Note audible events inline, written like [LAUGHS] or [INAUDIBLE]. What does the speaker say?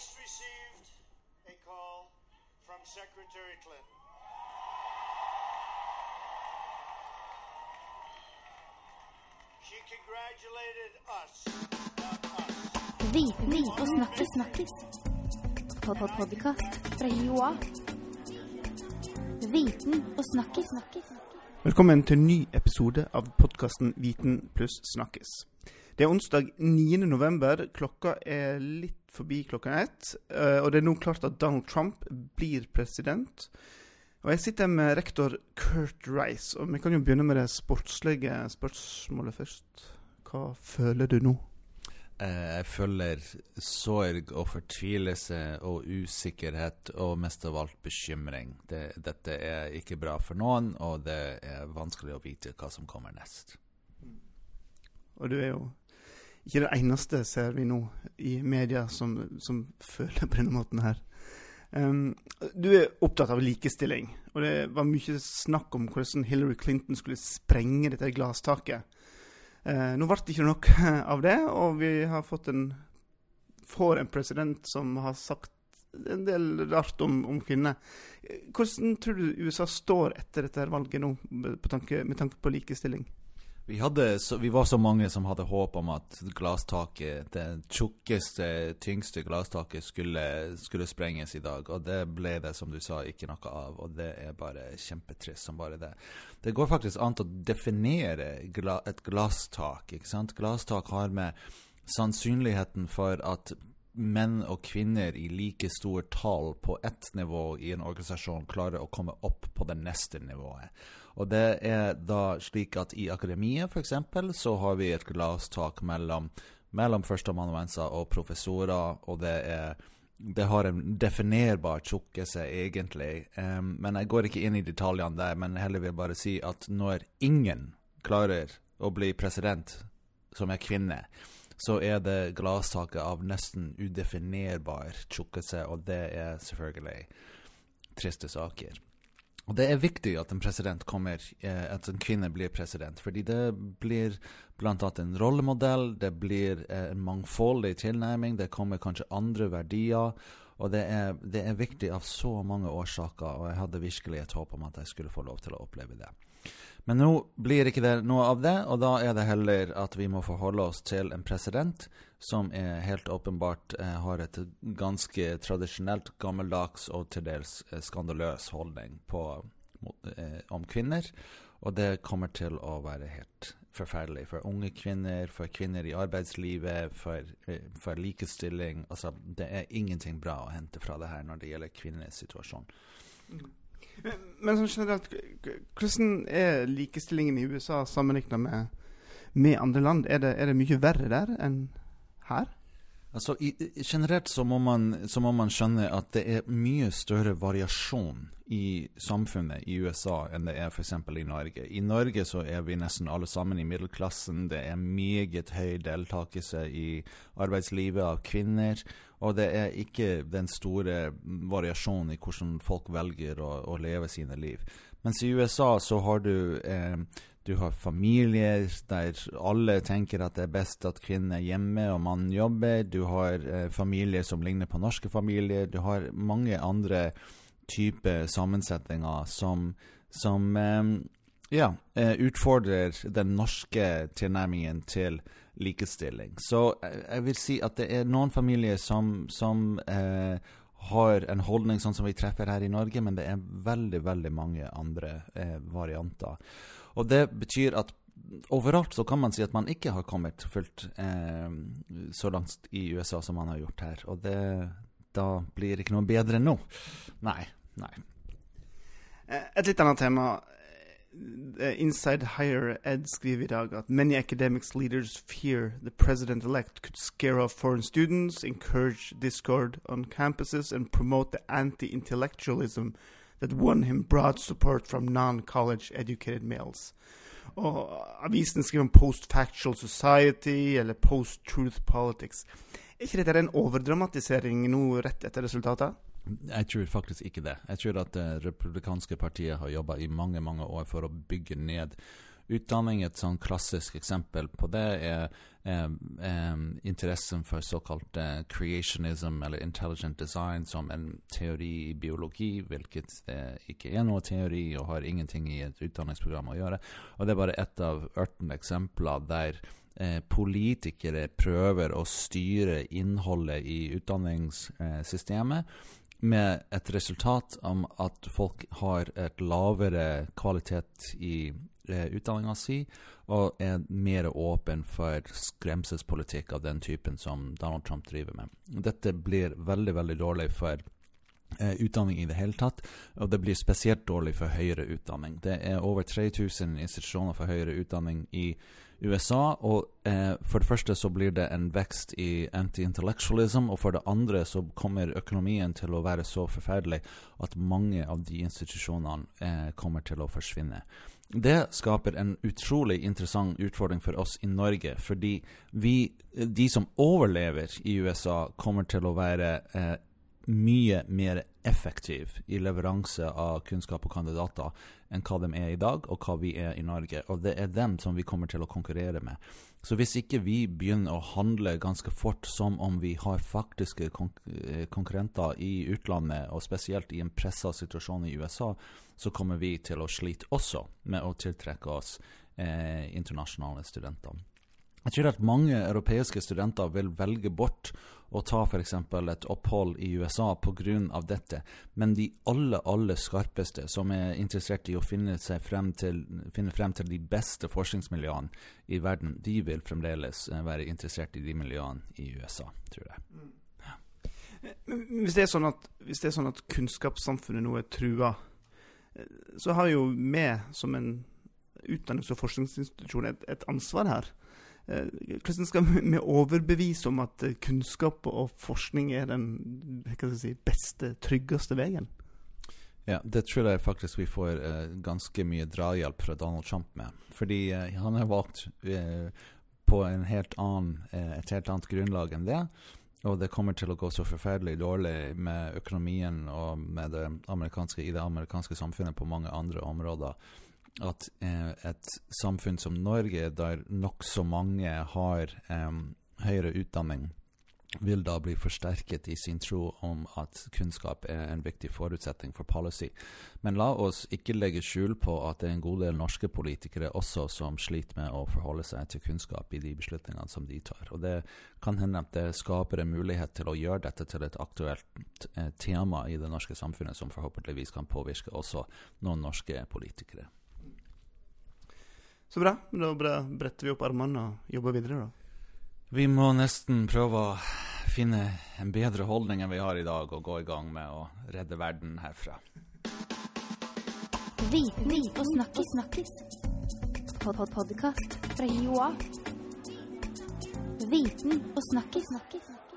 just received a call from Secretary Clinton. She congratulated us. Pod -pod Podcast fra. Viten og. Velkommen til en ny episode av podkasten Viten pluss snakkes. Det er onsdag 9. november. Klokka er litt forbi klokka ett. eh, Og det er nå klart at Donald Trump blir president. Og jeg sitter med rektor Kurt Rice, og vi kan jo begynne med det sportslige spørsmålet først. Hva føler du nå? Eh, Jeg føler sorg og fortvilelse og usikkerhet og mest av alt bekymring. Det, dette er ikke bra for noen, og det er vanskelig å vite hva som kommer nest. Og du er jo ikke det eneste, ser vi nå, i media som, som føler på denne måten her. Um, du er opptatt av likestilling, og det var mye snakk om hvordan Hillary Clinton skulle sprenge dette glasstaket. Uh, nå ble det ikke noe [LAUGHS] av det, og vi har fått en får en president som har sagt en del rart om, om kvinner. Hvordan tror du USA står etter dette valget nå, tanke, med tanke på likestilling? Vi, hadde så, vi var så mange som hadde håp om at glasstaket, det tjukkeste, tyngste glasstaket, skulle, skulle sprenges i dag. Og det ble det, som du sa, ikke noe av. Og det er bare kjempetrist som bare det. Det går faktisk an å definere gla, et glasstak. ikke sant? Glasstak har med sannsynligheten for at menn og kvinner i like stor tall på ett nivå i en organisasjon klarer å komme opp på det neste nivået. Og det er da slik at i akademiet f.eks. så har vi et glasstak mellom, mellom førsteamanuenser og professorer, og det er det har en definerbar tjukkelse, egentlig. Um, men jeg går ikke inn i detaljene der, men heller vil bare si at når ingen klarer å bli president som er kvinne, så er det glasstaket av nesten udefinerbar tjukkelse, og det er selvfølgelig triste saker. Og det er viktig at en president kommer, eh, at en kvinne blir president, fordi det blir annet en rollemodell, det blir eh, en mangfoldig tilnærming, det kommer kanskje andre verdier, og det er, det er viktig av så mange årsaker, og jeg hadde virkelig et håp om at jeg skulle få lov til å oppleve det. Men nå blir ikke det noe av det, og da er det heller at vi må forholde oss til en president som er helt åpenbart eh, har et ganske tradisjonelt, gammeldags og til dels eh, skandaløs holdning på, eh, om kvinner. Og det kommer til å være helt forferdelig for unge kvinner, for kvinner i arbeidslivet, for, eh, for likestilling. Altså, det er ingenting bra å hente fra det her når det gjelder kvinnenes situasjon. Men sånn generelt, hvordan er likestillingen i USA sammenlignet med, med andre land? Er det, er det mye verre der enn her? Altså, i, Generelt så må, man, så må, man, skjønne at det er mye større variasjon i samfunnet i USA enn det er f.eks. i Norge. I Norge så er vi nesten alle sammen i middelklassen. Det er meget høy deltakelse i arbeidslivet av kvinner. Og det er ikke den store variasjonen i hvordan folk velger å, å leve sine liv. Mens i USA så har du eh, du har familier der alle tenker at det er best at kvinnen er hjemme og mannen jobber. Du har eh, familier som ligner på norske familier. Du har mange andre typer sammensetninger som, som eh, ja, eh, utfordrer den norske tilnærmingen til likestilling. Så eh, jeg vil si at det er noen familier som, som eh, har en holdning sånn som vi treffer her i Norge, men det er veldig, veldig mange andre eh, varianter. Og det betyr at overalt så kan man si at man ikke har kommet fullt eh, så langt i USA som man har gjort her. Og det, da blir det ikke noe bedre nå. Nei. Nei. Et litt annet tema. Inside Higher Ed skriver i dag at many academics leaders fear the president-elect could scare off foreign students, encourage discord on campuses, and promote the anti-intellectualism that won him broad support from non-college educated males. Og avisen skriver om post-factual society eller post-truth politics. Er ikke dette en overdramatisering nå rett etter resultatet? Jeg tror faktisk ikke det. Jeg tror at det republikanske partiet har jobba i mange mange år for å bygge ned utdanning. Et sånn klassisk eksempel på det er er, er interessen for såkalt eh, creationism, eller intelligent design, som en teori i biologi, hvilket det ikke er noe teori og har ingenting i et utdanningsprogram å gjøre. Og det er bare ett av 18 eksempler der eh, politikere prøver å styre innholdet i utdanningssystemet med et resultat om at folk har et lavere kvalitet i eh, utdanninga si, og er mer åpen for skremselspolitikk av den typen som Donald Trump driver med. Dette blir veldig, veldig dårlig for eh, utdanning i det hele tatt, og det blir spesielt dårlig for høyere utdanning. Det er over 3000 institusjoner for høyere utdanning i USA. Og eh, for det første så blir det en vekst i anti-intellectualism, og for det andre så kommer økonomien til å være så forferdelig at mange av de institusjonene eh, kommer til å forsvinne. Det skaper en utrolig interessant utfordring for oss i Norge, fordi vi, de som overlever i USA, kommer til å være eh, mye mer effektiv i leveranse av kunnskap og kandidater enn hva de er i dag, og hva vi er i Norge. Og det er dem som vi kommer til å konkurrere med. Så hvis ikke vi begynner å handle ganske fort som om vi har faktiske eh, konkurrenter i utlandet, og spesielt i en pressa situasjon i USA, så kommer vi til å slite også med å tiltrekke oss eh, internasjonale studenter. Jeg tror at mange europeiske studenter vil velge bort å ta f.eks. et opphold i USA pga. dette, men de aller, aller skarpeste som er interessert i å finne, frem til, finne frem til de beste forskningsmiljøene i verden, de vil fremdeles eh, være interessert i de miljøene i USA, tror jeg. Ja. Hvis det, sånn at, hvis det er sånn at kunnskapssamfunnet nå er trua, eh, så har jo vi som en utdannings- og forskningsinstitusjon et, et ansvar her. Eh, hvordan skal vi overbevise om at eh, kunnskap og forskning er den si, beste, tryggeste veien? Ja, det tror jeg faktisk vi får uh, ganske mye drahjelp fra Donald Trump med. Fordi uh, han har valgt uh, på helt annen, et helt annet grunnlag enn det. Og det kommer til å gå så forferdelig dårlig med økonomien og med det i det amerikanske samfunnet på mange andre områder at eh, et samfunn som Norge, der nokså mange har eh, høyere utdanning, vil da bli forsterket i sin tro om at kunnskap er en viktig forutsetning for policy. Men la oss ikke legge skjul på at det er en god del norske politikere også som sliter med å forholde seg til kunnskap i de beslutningene som de tar. Og det kan hende at det skaper en mulighet til å gjøre dette til et aktuelt eh, tema i det norske samfunnet, som forhåpentligvis kan påvirke også noen norske politikere. Så bra. Da bretter vi opp armene og jobber videre, da. Vi må nesten prøve å finne en bedre holdning enn vi har i dag, og gå i gang med å redde verden herfra. Viten og snakkis. snakkis. Pod -pod Podkast fra Joa. Viten og snakkis. snakkis.